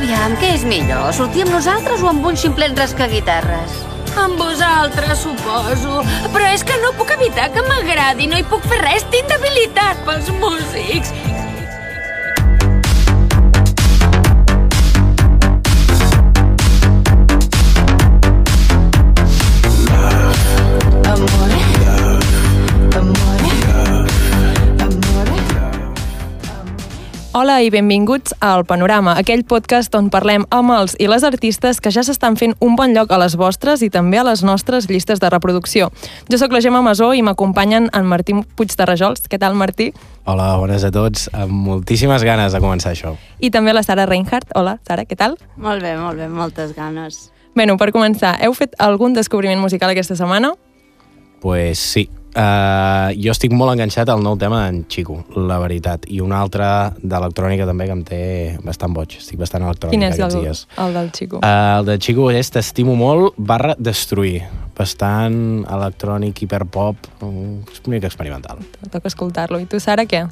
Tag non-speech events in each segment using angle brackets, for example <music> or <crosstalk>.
Aviam, què és millor? Sortir amb nosaltres o amb un ximplet rascaguitarres? Amb vosaltres, suposo. Però és que no puc evitar que m'agradi. No hi puc fer res. Tinc debilitat pels músics. Hola i benvinguts al Panorama, aquell podcast on parlem amb els i les artistes que ja s'estan fent un bon lloc a les vostres i també a les nostres llistes de reproducció. Jo sóc la Gemma Masó i m'acompanyen en Martí Puig de Rajols. Què tal, Martí? Hola, bones a tots. Amb moltíssimes ganes de començar això. I també la Sara Reinhardt. Hola, Sara, què tal? Molt bé, molt bé, moltes ganes. Bueno, per començar, heu fet algun descobriment musical aquesta setmana? Pues sí. Uh, jo estic molt enganxat al nou tema d'en Chico, la veritat. I un altre d'electrònica també que em té bastant boig. Estic bastant electrònica Quin és el, dies. el del Chico? Uh, el de Chico és T'estimo molt barra destruir. Bastant electrònic, hiperpop, un mica experimental. Toca escoltar-lo. I tu, Sara, què?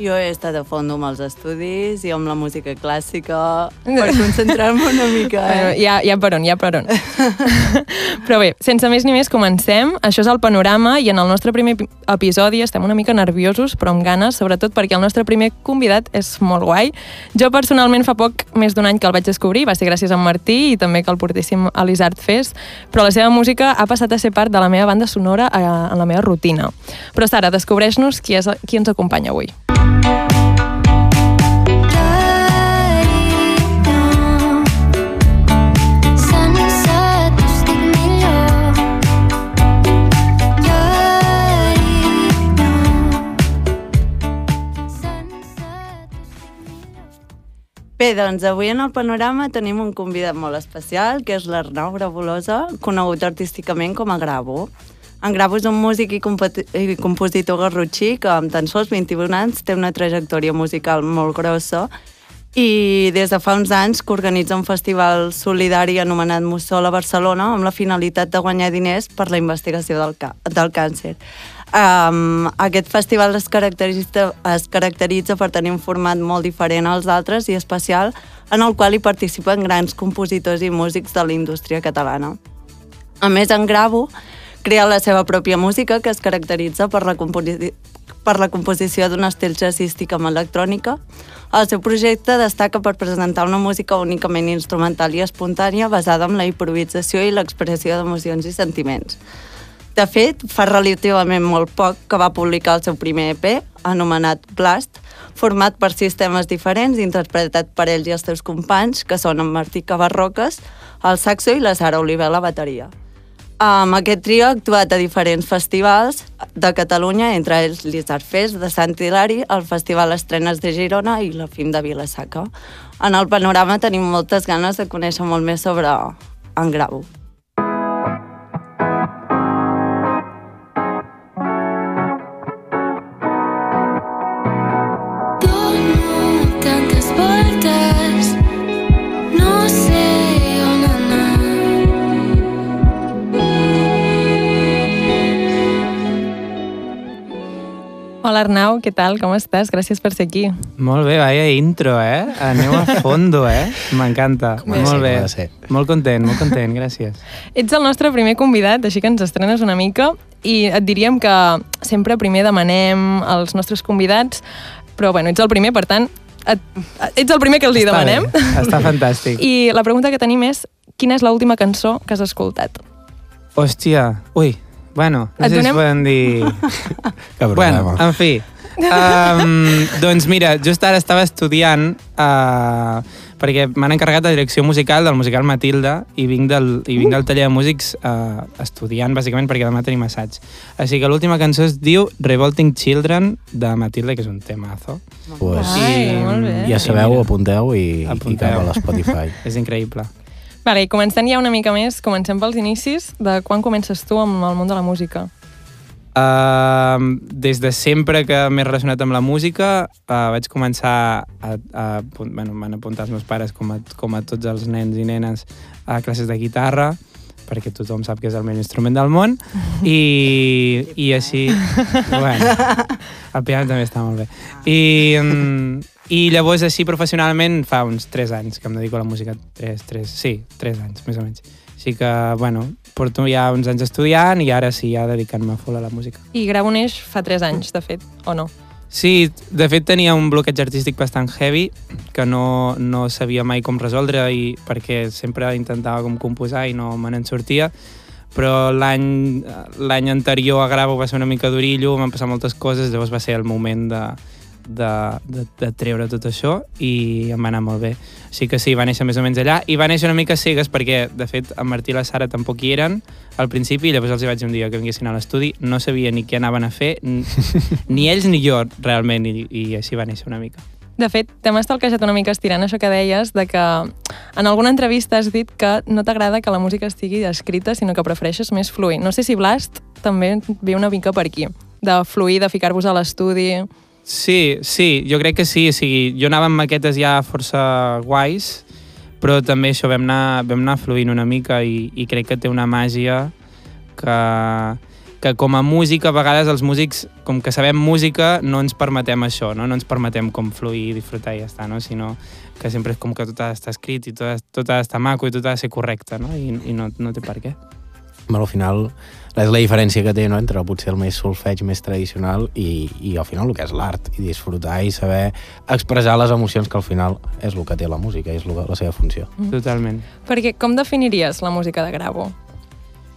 Jo he estat a fons amb els estudis i amb la música clàssica <laughs> per concentrar-me una mica. Bueno, Eh? ha, hi ha per on, ha per on. <laughs> Però bé, sense més ni més, comencem. Això és el panorama i en el nostre primer epi- episodi estem una mica nerviosos, però amb ganes, sobretot perquè el nostre primer convidat és molt guai. Jo personalment fa poc més d'un any que el vaig descobrir, va ser gràcies a en Martí i també que el portéssim a l'Isart Fest, però la seva música ha passat a ser part de la meva banda sonora eh, en la meva rutina. Però Sara, descobreix-nos qui, és, qui ens acompanya avui. Bé, doncs avui en el panorama tenim un convidat molt especial, que és l'Arnau Grabulosa, conegut artísticament com a Gravo. En Gravo és un músic i, i compositor garrotxí que amb tan sols 21 anys té una trajectòria musical molt grossa i des de fa uns anys que organitza un festival solidari anomenat Mussol a Barcelona amb la finalitat de guanyar diners per la investigació del, del càncer. Um, aquest festival es caracteritza, es caracteritza per tenir un format molt diferent als altres i especial en el qual hi participen grans compositors i músics de la indústria catalana. A més, en Gravo crea la seva pròpia música que es caracteritza per la, composi per la composició d'un estil jazzístic amb electrònica. El seu projecte destaca per presentar una música únicament instrumental i espontània basada en la improvisació i l'expressió d'emocions i sentiments. De fet, fa relativament molt poc que va publicar el seu primer EP, anomenat Blast, format per sistemes diferents, interpretat per ells i els seus companys, que són en Martí Cabarroques, el saxo i la Sara Oliver a la bateria. Amb aquest trio ha actuat a diferents festivals de Catalunya, entre ells l'Isart Fest de Sant Hilari, el Festival Estrenes de Girona i la FIM de Vilasaca. En el panorama tenim moltes ganes de conèixer molt més sobre en Grau. Hola Arnau, què tal? Com estàs? Gràcies per ser aquí. Molt bé, vaya intro, eh? Aneu a fondo, eh? M'encanta. Molt bé. ser. Molt content, molt content, gràcies. Ets el nostre primer convidat, així que ens estrenes una mica i et diríem que sempre primer demanem als nostres convidats, però bueno, ets el primer, per tant, et, ets el primer que els hi Està demanem. bé, Està fantàstic. <laughs> I la pregunta que tenim és, quina és l'última cançó que has escoltat? Hòstia, ui, bueno, no Et sé si donem- es poden dir... <laughs> Que bueno, problema. en fi. <laughs> Um, doncs mira, just ara estava estudiant uh, perquè m'han encarregat de direcció musical del musical Matilda i vinc del, i vinc del taller de músics uh, estudiant, bàsicament, perquè demà tenim assaig. Així que l'última cançó es diu Revolting Children de Matilda, que és un temazo. Pues, Ai, molt bé. ja sabeu, mira. apunteu i, i Apunteu. cap a l'Spotify. <laughs> És increïble. Vale, i començant ja una mica més, comencem pels inicis de quan comences tu amb el món de la música. Uh, des de sempre que m'he relacionat amb la música uh, vaig començar a, a apun- bueno, m'han apuntat els meus pares com a, com a tots els nens i nenes a classes de guitarra perquè tothom sap que és el millor instrument del món i, i així <laughs> bueno, el piano també està molt bé i, I llavors, així professionalment, fa uns 3 anys que em dedico a la música. 3, 3, sí, 3 anys, més o menys. Així que, bueno, porto ja uns anys estudiant i ara sí, ja dedicant-me full a la música. I Gravo neix fa 3 anys, de fet, o no? Sí, de fet tenia un bloqueig artístic bastant heavy que no, no sabia mai com resoldre i perquè sempre intentava com composar i no me n'en sortia però l'any l'any anterior a Gravo va ser una mica d'orillo, van passar moltes coses, llavors va ser el moment de, de, de, de treure tot això i em va anar molt bé. Així que sí, va néixer més o menys allà i va néixer una mica cegues perquè, de fet, en Martí i la Sara tampoc hi eren al principi i llavors els hi vaig dir un dia que vinguessin a l'estudi, no sabia ni què anaven a fer, <laughs> ni, ells ni jo realment, i, i així va néixer una mica. De fet, t'hem estalquejat una mica estirant això que deies, de que en alguna entrevista has dit que no t'agrada que la música estigui escrita, sinó que prefereixes més fluir. No sé si Blast també ve una mica per aquí, de fluir, de ficar-vos a l'estudi... Sí, sí, jo crec que sí. O sigui, jo anava amb maquetes ja força guais, però també això vam anar, vam anar fluint una mica i, i crec que té una màgia que, que com a músic, a vegades els músics, com que sabem música, no ens permetem això, no, no ens permetem com fluir i disfrutar i ja està, no? sinó que sempre és com que tot ha d'estar escrit i tot tot ha d'estar maco i tot ha de ser correcte, no? I, i no, no té per què. Bueno, al final és la diferència que té no? entre potser el més solfeig més tradicional i, i al final el que és l'art i disfrutar i saber expressar les emocions que al final és el que té la música, és lo- la seva funció. Totalment. Perquè com definiries la música de Gravo?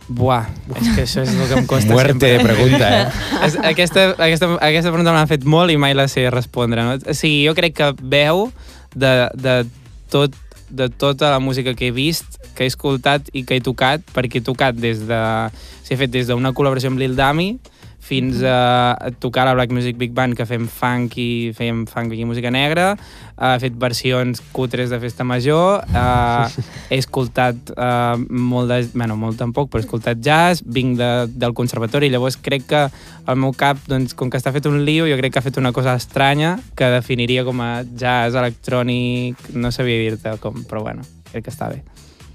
Buah, és que això és el que em costa Muerte sempre. de pregunta, eh? <laughs> Aquesta, aquesta, aquesta pregunta m'ha fet molt i mai la sé respondre. No? O sigui, jo crec que veu de, de, tot, de tota la música que he vist, que he escoltat i que he tocat, perquè he tocat des de... S'he fet des d'una col·laboració amb Lil Dami fins a tocar la Black Music Big Band que fem funk i fèiem funk i música negra, he fet versions cutres de festa major, eh, he <laughs> escoltat eh, molt de... Bueno, molt tampoc, però he escoltat jazz, vinc de, del conservatori, llavors crec que el meu cap, doncs, com que està fet un lío, jo crec que ha fet una cosa estranya que definiria com a jazz, electrònic, no sabia dir-te com, però bueno, crec que està bé.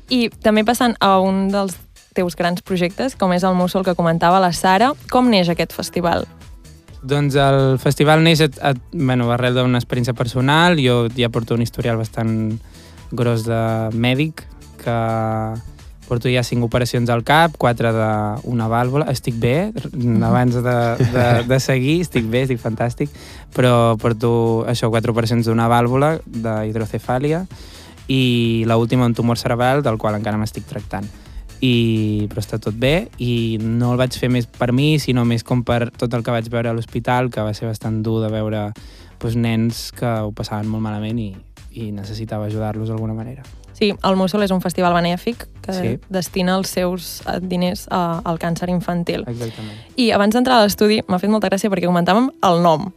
I també passant a un dels teus grans projectes, com és el Mussol que comentava la Sara, com neix aquest festival? Doncs el festival neix a, a, bueno, arrel d'una experiència personal. Jo ja porto un historial bastant gros de mèdic, que porto ja cinc operacions al cap, quatre d'una vàlvula. Estic bé, abans de, de, de seguir, estic bé, estic fantàstic, però porto això, quatre operacions d'una vàlvula, d'hidrocefàlia, i l última un tumor cerebral, del qual encara m'estic tractant i, però està tot bé i no el vaig fer més per mi, sinó més com per tot el que vaig veure a l'hospital, que va ser bastant dur de veure doncs, nens que ho passaven molt malament i, i necessitava ajudar-los d'alguna manera. Sí, el Mussol és un festival benèfic que Sí. destina els seus eh, diners a, al càncer infantil. Exactament. I abans d'entrar a l'estudi m'ha fet molta gràcia perquè comentàvem el nom.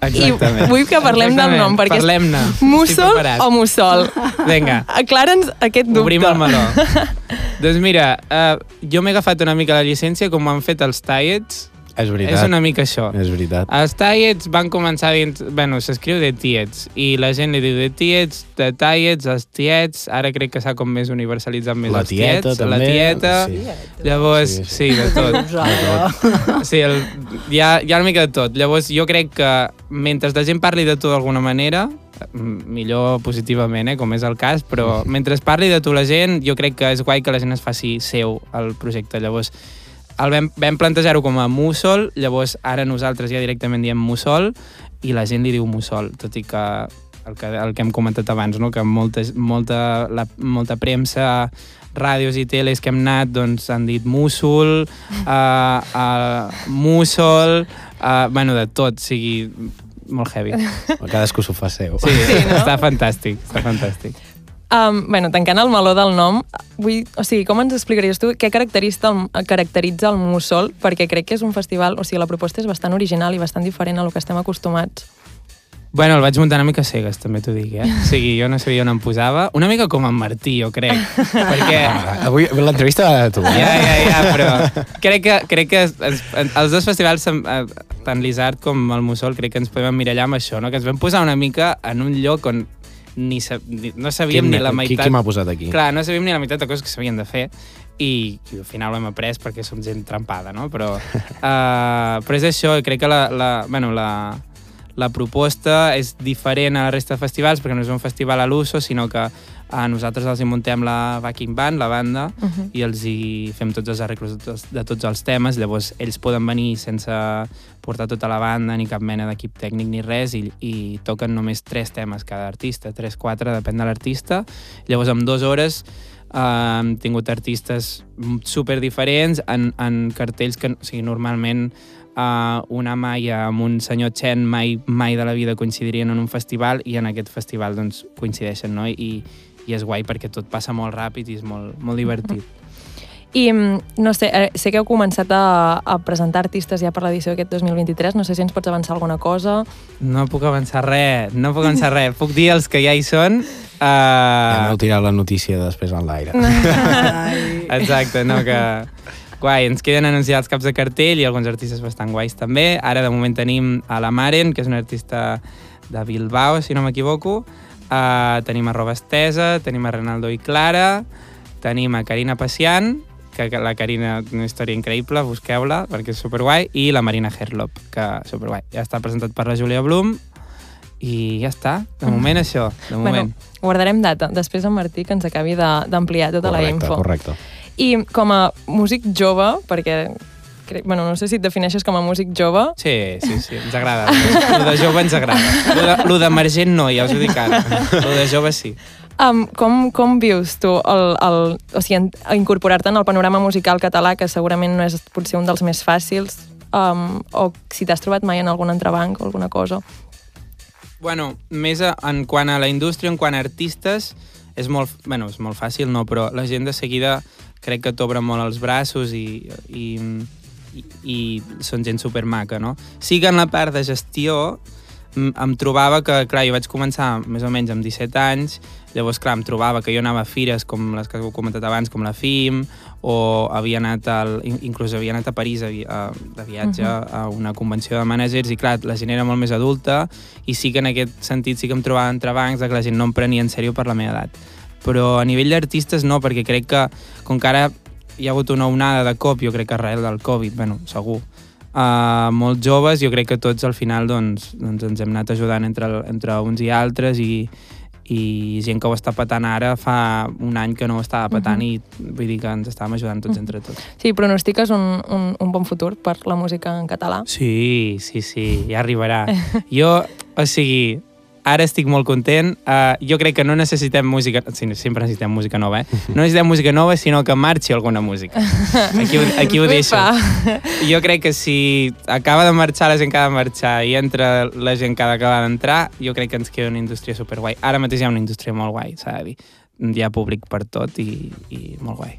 Exactament. I vull que parlem del Exactament. nom, perquè és Parlem-ne. Estic Mussol o Mussol? Vinga, Aclara'ns aquest dubte. obrim el meló. <laughs> doncs mira, uh, jo m'he agafat una mica la llicència com han fet els Tiets. És veritat. És una mica això. És veritat. Els Tiets van començar dins... Bueno, s'escriu de Tiets, i la gent li diu de Tiets, de Tiets, els Tiets, ara crec que s'ha com més universalitzat més La els tieta, Tiets, també. la tieta... Sí. Llavors, Sí, sí, sí. de tot. <laughs> Sí, el, hi, ha, hi ha una mica de tot. Llavors, jo crec que mentre la gent parli de tu d'alguna manera, millor positivament, eh, com és el cas, però mentre es parli de tu la gent, jo crec que és guai que la gent es faci seu el projecte. Llavors, el vam, vam plantejar-ho com a Mussol, llavors ara nosaltres ja directament diem Mussol, i la gent li diu Mussol, tot i que el que, el que hem comentat abans, no? que molta, molta, la, molta premsa, ràdios i teles que hem anat doncs, han dit Músol, uh, uh, Mussol, <laughs> uh, bueno, de tot, o sigui, molt heavy. Cadascú s'ho fa seu. Sí, sí no? està fantàstic, està fantàstic. Um, bueno, tancant el meló del nom, vull, o sigui, com ens explicaries tu què caracteritza el, caracteritza el Mussol? Perquè crec que és un festival, o sigui, la proposta és bastant original i bastant diferent a lo que estem acostumats. Bueno, el vaig muntar una mica cegues, també t'ho dic, eh? O sigui, jo no sabia on em posava. Una mica com en Martí, jo crec. perquè... Ah, Avui l'entrevista va de tu. eh? Ja, ja, ja, però crec que, crec que es, es, els dos festivals, eh, tant l'Isart com el Mussol, crec que ens podem emmirallar amb això, no? que ens vam posar una mica en un lloc on ni, sa, ni no sabíem Qui ni la m'ha- qui- meitat... qui m'ha posat aquí? Clar, no sabíem ni la meitat de coses que s'havien de fer i, i al final ho hem après perquè som gent trempada, no? Però, uh, <laughs> però és això, crec que la, la, bueno, la, la proposta és diferent a la resta de festivals perquè no és un festival a l'uso, sinó que a nosaltres els hi muntem la backing band, la banda, Uh -huh. i els hi fem tots els arreglos de tots, de tots els temes, llavors ells poden venir sense portar tota la banda ni cap mena d'equip tècnic ni res i, i toquen només tres temes cada artista, tres, quatre, depèn de l'artista. Llavors en dues hores eh, hem tingut artistes super diferents en, en cartells que, o sigui, normalment uh, una Maia amb un senyor Chen mai, mai de la vida coincidirien en un festival i en aquest festival doncs, coincideixen, no? I, i és guai perquè tot passa molt ràpid i és molt, molt divertit. I, mm, no sé, eh, sé que heu començat a, a presentar artistes ja per l'edició d'aquest 2023. No sé si ens pots avançar alguna cosa. No puc avançar res, no puc avançar res. Puc dir els que ja hi són. Uh, Ja m'heu tirat la notícia després en l'aire. <laughs> Exacte, no, que... Guai, ens queden anunciar els caps de cartell i alguns artistes bastant guais també. Ara de moment tenim a la Maren, que és una artista de Bilbao, si no m'equivoco. Uh, tenim a Roba Estesa, tenim a Renaldo i Clara, tenim a Carina Pacian, que la Carina té una història increïble, busqueu-la, perquè és superguai, i la Marina Herlop, que superguai. Ja està presentat per la Júlia Blum, i ja està. De moment això, de moment. Bueno, guardarem data. Després en Martí que ens acabi de- d'ampliar tota la correcte, info. correcte. I com a músic jove, perquè bueno, no sé si et defineixes com a músic jove, Sí, sí, sí, ens agrada. Lo de jove ens agrada. Lo de- d'emergent no, ja us ho dic ara. Lo de jove sí. um, com, com vius tu el, el, o sigui, incorporar-te en el panorama musical català, que segurament no és potser un dels més fàcils, um, o si t'has trobat mai en algun entrebanc o alguna cosa? Bueno, més en quant a la indústria, en quant a artistes, és molt, bueno, és molt fàcil, no, però la gent de seguida crec que t'obre molt els braços i, i, i, i són gent supermaca, no? Sí que en la part de gestió em trobava que, clar, jo vaig començar més o menys amb 17 anys, llavors, clar, em trobava que jo anava a fires com les que heu comentat abans, com la FIM, o havia anat, al, in- inclús havia anat a París a, a, de viatge uh -huh. a una convenció de managers i, clar, la gent era molt més adulta i sí que en aquest sentit sí que em trobava entrebancs de que la gent no em prenia en sèrio per la meva edat. Però a nivell d'artistes no, perquè crec que, com que ara hi ha hagut una onada de cop, jo crec que arrel del Covid, bueno, segur, uh, molt joves, jo crec que tots al final doncs, doncs ens hem anat ajudant entre, entre uns i altres i, i gent que ho està patant ara fa un any que no ho estava patant i vull dir que ens estàvem ajudant tots entre tots. Sí, pronostiques un, un, un bon futur per la música en català? Sí, sí, sí, ja arribarà. <laughs> Jo, o sigui, ara estic molt content. Uh, jo crec que no necessitem música... Sí, sempre necessitem música nova, eh? <laughs> No necessitem música nova, sinó que marxi alguna música. Aquí, ho- aquí ho deixo. Jo crec que si acaba de marxar la gent que ha de marxar i entra la gent que ha d'acabar d'entrar, jo crec que ens queda una indústria superguai. Ara mateix hi ha una indústria molt guai, s'ha de dir. Hi ha públic per tot i, i molt guai.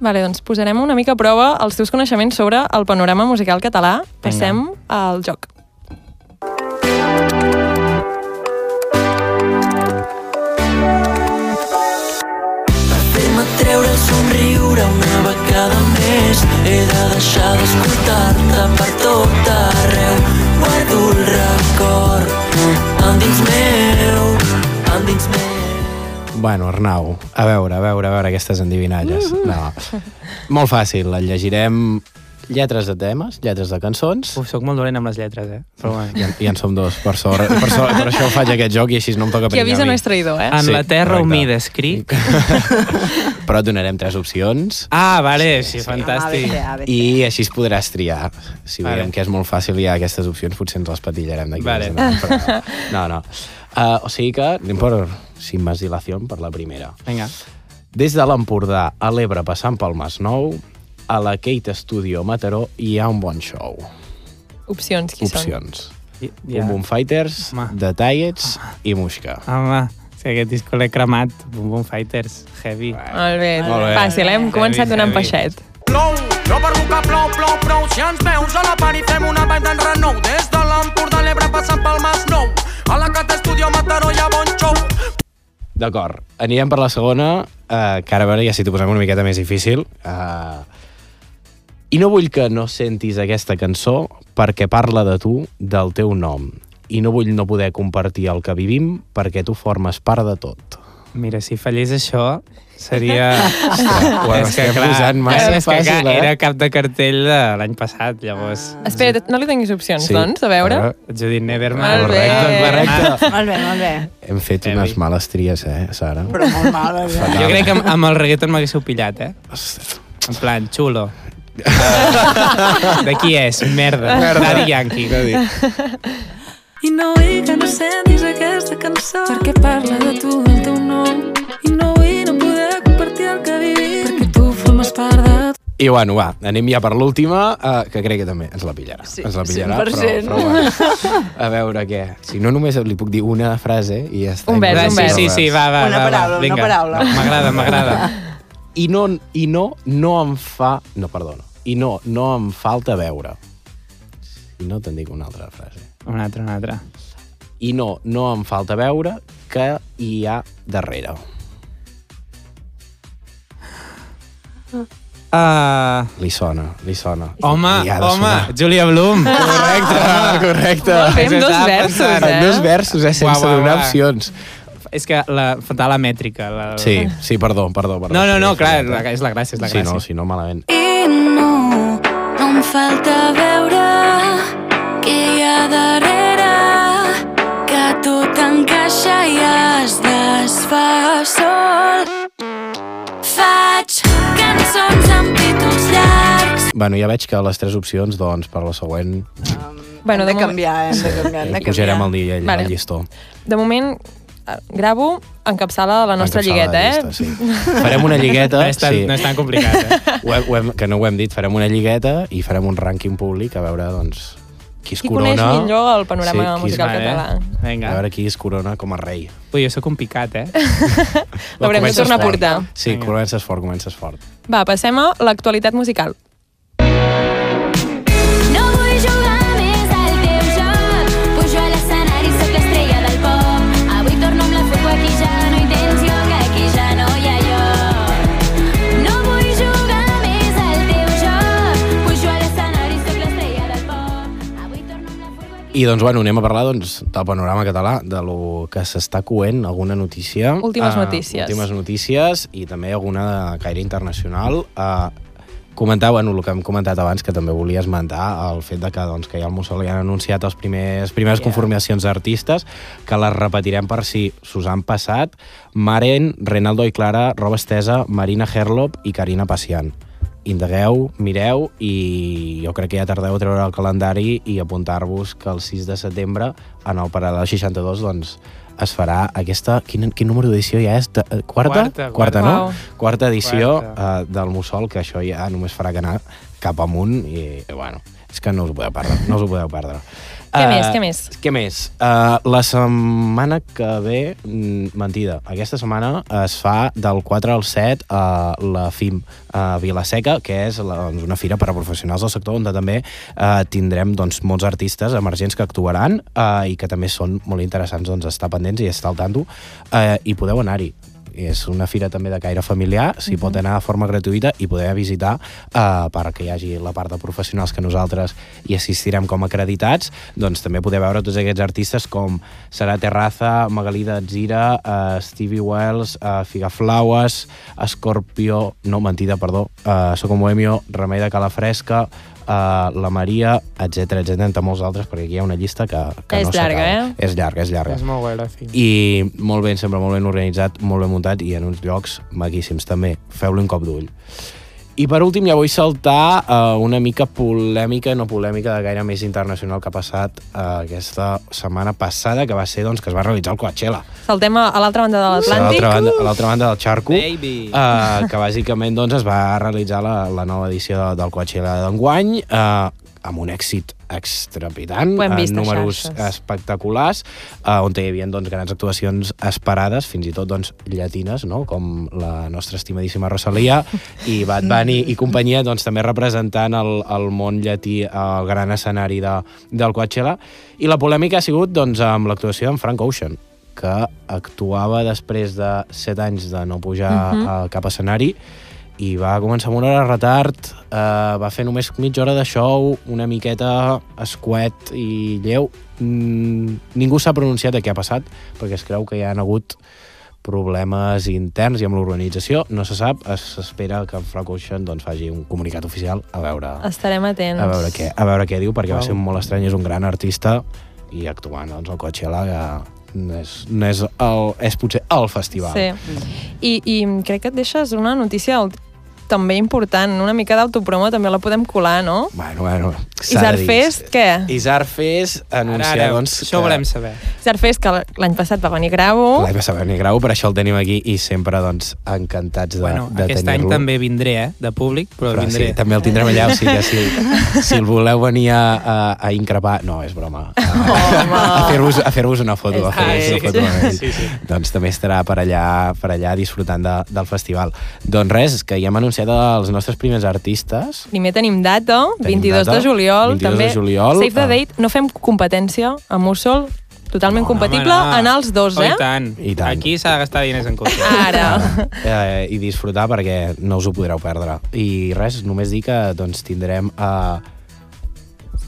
Vale, doncs posarem una mica a prova els teus coneixements sobre el panorama musical català. Passem al joc. Treure el somriure una vegada més He de deixar d'escoltar-te per tot arreu Guardo el record endins meu, endins meu Bueno, Arnau, a veure, a veure, a veure aquestes endivinalles. No. Molt fàcil, el llegirem lletres de temes, lletres de cançons, Uf, soc molt dolent amb les lletres, eh? Però bueno. i en, i en som dos, per sort. Per, sort, per això faig aquest joc i així no em toca Qui avisa no és traïdor, eh? En Sí, la terra correcte. humida escric. <laughs> Però et donarem tres opcions Ah, vale, sí, Sí, sí. fantàstic. ABC, ABC. i així es podràs triar. Si Vale. veiem que és molt fàcil i hi ha aquestes opcions, potser ens les patillarem d'aquí. Vale. més Però... No, no. Uh, o sigui que anem per, sin más dilación, per la primera. Vinga. Des de l'Empordà a l'Ebre passant pel Masnou, a la Kate Studio Mataró hi ha un bon show. Opcions, qui són? Opcions. Ja. Boom Boom Fighters, Home. The Tallets i Muixca. Home, si aquest disco l'he cremat. Boom Boom Fighters, heavy. Molt bé, Molt bé. fàcil, eh? Hem començat Heavy, donant heavy. peixet. Plou, no per boca plou, plou, plou Si ens veus a la part i fem una vibe d'en renou Des de l'Empordà a l'Ebre passant pel Masnou A la Cata Estudio Mataró hi ha bon show D'acord, anirem per la segona, eh, que ara a veure ja si t'ho posem una miqueta més difícil. Eh, I no vull que no sentis aquesta cançó perquè parla de tu, del teu nom. I no vull no poder compartir el que vivim perquè tu formes part de tot. Mira, si fallés això, seria... Ho <laughs> és que, clar, posant massa és que, clar, fàcil, eh? era cap de cartell de l'any passat, llavors... Espera, no li donis opcions, Sí. doncs, a veure. Ara Judith Nederman. Molt bé. Correcte. Molt bé, molt bé. Hem fet Heavy. unes males tries, eh, Sara? Però molt mal, eh? Jo crec que amb, amb el reggaeton m'haguéssiu pillat, eh? Ostres. En plan, xulo. Uh, <laughs> de qui és? Merda. Daddy Yankee. I no vull que no sentis aquesta cançó perquè parla de tu, del teu nom i no vull no poder compartir el que vivim perquè tu formes part de I bueno, va, anem ja per l'última, uh, que crec que també ens la pillarà. Sí, ens la pillarà, 100%. però, però bueno. A veure què. Si no, només li puc dir una frase i ja està. Un vers, Va, un sí, vers. sí, sí, va, va. Una va, va. paraula, una Vinga. paraula. M'agrada, m'agrada. <laughs> I no, i no, no em fa... No, perdona. I no, no em falta veure. I no te'n dic una altra frase. Una altra, una altra. I no, no em falta veure que hi ha darrere. Uh, Li sona, li sona. home, Li home, sonar. Julia Blum. <laughs> Correcte, correcte. Fem dos versos, eh? Dos versos, eh, sense Uau, uau, donar uau. opcions. És que la, faltava la mètrica. La... Sí, sí, perdó, perdó. perdó No, no, no, Sí, clar, sí, la, és la gràcia, és la Sí, gràcia. no, si no, malament. I no, no em falta veure què hi ha darrere, que tot encaixa i es desfà sol. Faig cançons amb títols llargs Bueno, ja veig que les tres opcions, doncs, per la següent Bueno, hem de de moment- canviar, hem de canviar, hem de pujarem canviar. el, dia, el, Vale. el llistó. De moment, gravo encapçala la nostra Encapçala lligueta, la eh? llista, sí. <laughs> Farem una lligueta, No és tan, sí. no és tan complicat, eh? <laughs> Ho hem, ho hem, que no ho hem dit, farem una lligueta i farem un rànququing públic a veure, doncs, qui es Qui corona... coneix millor el panorama Sí, qui es- musical Vale. català? A Vinga. veure qui es corona com a rei. Ui, jo sóc un picat, eh? <laughs> L'haurem de tornar a portar. Sí, Vinga. comences fort, comences fort. Va, passem a l'actualitat musical. I doncs, bueno, anem a parlar doncs, del panorama català, de lo que s'està coent, alguna notícia. Últimes eh, notícies. Últimes notícies i també alguna de caire internacional. Uh, comentar, bueno, el que hem comentat abans, que també volia esmentar, el fet de que, doncs, que ja al Mussol ja han anunciat els primers, primeres Yeah. conformacions d'artistes, que les repetirem per si s'us han passat. Maren, Renaldo i Clara, Roba Estesa, Marina Herlop i Carina Pacian. Indagueu, mireu i jo crec que ja tardeu a treure el calendari i apuntar-vos que el 6 de setembre en el Paral·lel 62 doncs, es farà aquesta... Quin, quin número d'edició ja és? De, eh, quarta? Quarta, quarta, quarta. no? Uau. Quarta edició Quarta. uh, del Mussol, que això ja només farà que anar cap amunt i, bueno, és que no us ho podeu perdre, no us ho podeu perdre. <laughs> Què Eh, més, què més? Què més? Uh, la setmana que ve, mm, mentida, aquesta setmana es fa del 4 al 7 a la FIM a Vilaseca, que és la, doncs, una fira per a professionals del sector on també uh, tindrem doncs, molts artistes emergents que actuaran uh, i que també són molt interessants doncs, estar pendents i estar al tanto uh, i podeu anar-hi. És una fira també de caire familiar, s'hi pot anar de forma gratuïta i poder visitar eh, perquè hi hagi la part de professionals que nosaltres hi assistirem com acreditats, doncs també poder veure tots aquests artistes com Sara Terraza, Magalí Zira, eh, Stevie Wells, eh, Figaflaues, Escorpio, no, mentida, perdó, eh, Soco Moemio, Remei de Calafresca, eh, la Maria, etc etc entre molts altres, perquè aquí hi ha una llista que, que És no llarga, s'acaba. eh? És llarga, és llarga És molt fi. i molt ben, sempre molt ben organitzat, molt ben muntat i en uns llocs maquíssims també. Feu-li un cop d'ull. I per últim ja vull saltar uh, una mica polèmica, no polèmica, de gaire més internacional que ha passat uh, aquesta setmana passada, que va ser doncs, que es va realitzar el Coachella. Saltem a, a l'altra banda de A l'Atlàntic. a l'altra banda del xarco, Baby. uh, que bàsicament doncs, es va realitzar la, la nova edició de, del Coachella d'enguany, uh, amb un èxit extrapitant, Ho hem vist a números xarxes. espectaculars, uh, on hi havia doncs, grans actuacions esperades, fins i tot doncs, llatines, no? com la nostra estimadíssima Rosalia, i Bad Bunny i companyia doncs, també representant el, el món llatí al gran escenari de, del Coachella. I la polèmica ha sigut doncs, amb l'actuació d'en Frank Ocean, que actuava després de set anys de no pujar uh Mhm. -huh. a cap escenari i va començar amb una hora de retard, eh, va fer només mitja hora de show, una miqueta escuet i lleu. Mm, ningú s'ha pronunciat de què ha passat, perquè es creu que hi ha hagut problemes interns i amb l'organització, no se sap, es- s'espera que Frank Ocean doncs, faci un comunicat oficial a veure, Estarem atents. a veure, què, a veure què diu, perquè va Uau. ser molt estrany, és un gran artista i actuant doncs, al Coachella que no és, no és, el, és potser el festival. Sí. I, I crec que et deixes una notícia al- també important, una mica d'autopromo també la podem colar, no? Bueno, bueno, s'ha Isar de dir. Fest, què? Isar Fest anuncia, Ara, ara, doncs, això ho volem saber. Isar Fest, que l'any passat va venir Gravo. L'any passat va venir grau, per això el tenim aquí i sempre doncs, encantats de, Bueno, de aquest any tenir-lo. també vindré, eh, de públic, però, Però vindré. sí, també el tindrem allà, o sigui que si, si el voleu venir a, a, a increpar... No, és broma. A, a fer-vos fer una foto. A fer Ah, una sí. foto amb ell. Sí, sí. Doncs també estarà per allà, per allà disfrutant de, del festival. Doncs res, que ja hem anunciat els nostres primers artistes. Primer tenim data, Tenim 22 data, de juliol. 22 també de juliol, Save the ah. date, no fem competència a Mussol, totalment No, compatible Home, no. en els dos, Oh, eh? I tant. I tant. Aquí s'ha de gastar diners en cotxe. Ara. eh, i disfrutar perquè no us ho podreu perdre. I res, només dir que doncs, tindrem a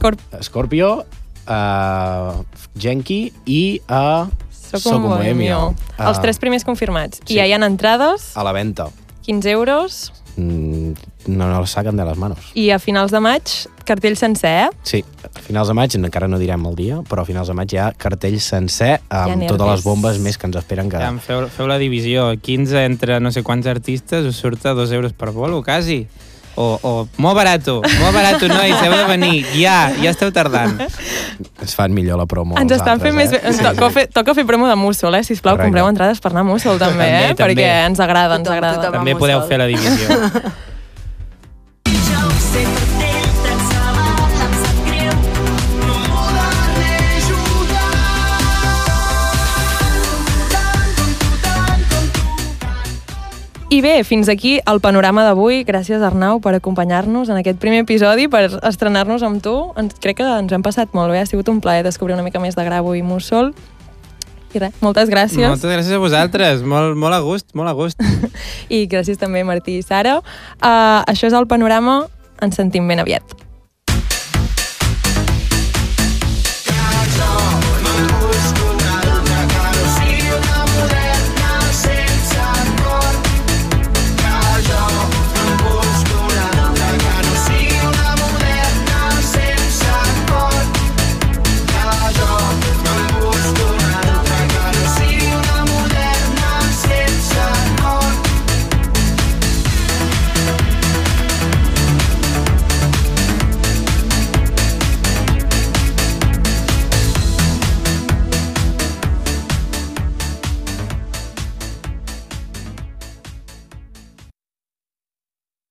Corp Scorpio, a Genki i a Soc un bohemio. Ah. Els tres primers confirmats. Sí. I ja hi ha entrades, a la venda. 15 euros, no, no el saquen de les manos. i a finals de maig, cartell sencer, eh? Sí, a finals de maig, encara no direm el dia, però a finals de maig hi ha cartell sencer amb nervis. totes les bombes més que ens esperen que... Ja, feu, feu la divisió. 15 entre no sé quants artistes us surt a 2 euros per bolo, quasi. O, o molt barato, molt barato, nois, heu de venir. Ja, ja esteu tardant. Ens fan millor la promo. Ens estan altres, fent més bé. eh? Ens toca, fer, toca fer promo de Mussol, eh? Sisplau, Correcte. compreu entrades per anar a Mussol també, També, eh? també. Perquè ens agrada, ens agrada. També podeu fer la divisió. <laughs> I bé, fins aquí el panorama d'avui. Gràcies, Arnau, per acompanyar-nos en aquest primer episodi, per estrenar-nos amb tu. Ens, crec que ens hem passat molt bé. Ha sigut un plaer descobrir una mica més de Gravo i Mussol. I res, moltes gràcies. Moltes gràcies a vosaltres, molt, molt a gust, molt a gust. <laughs> I gràcies també, Martí i Sara. Uh, això és el panorama. Ens sentim ben aviat.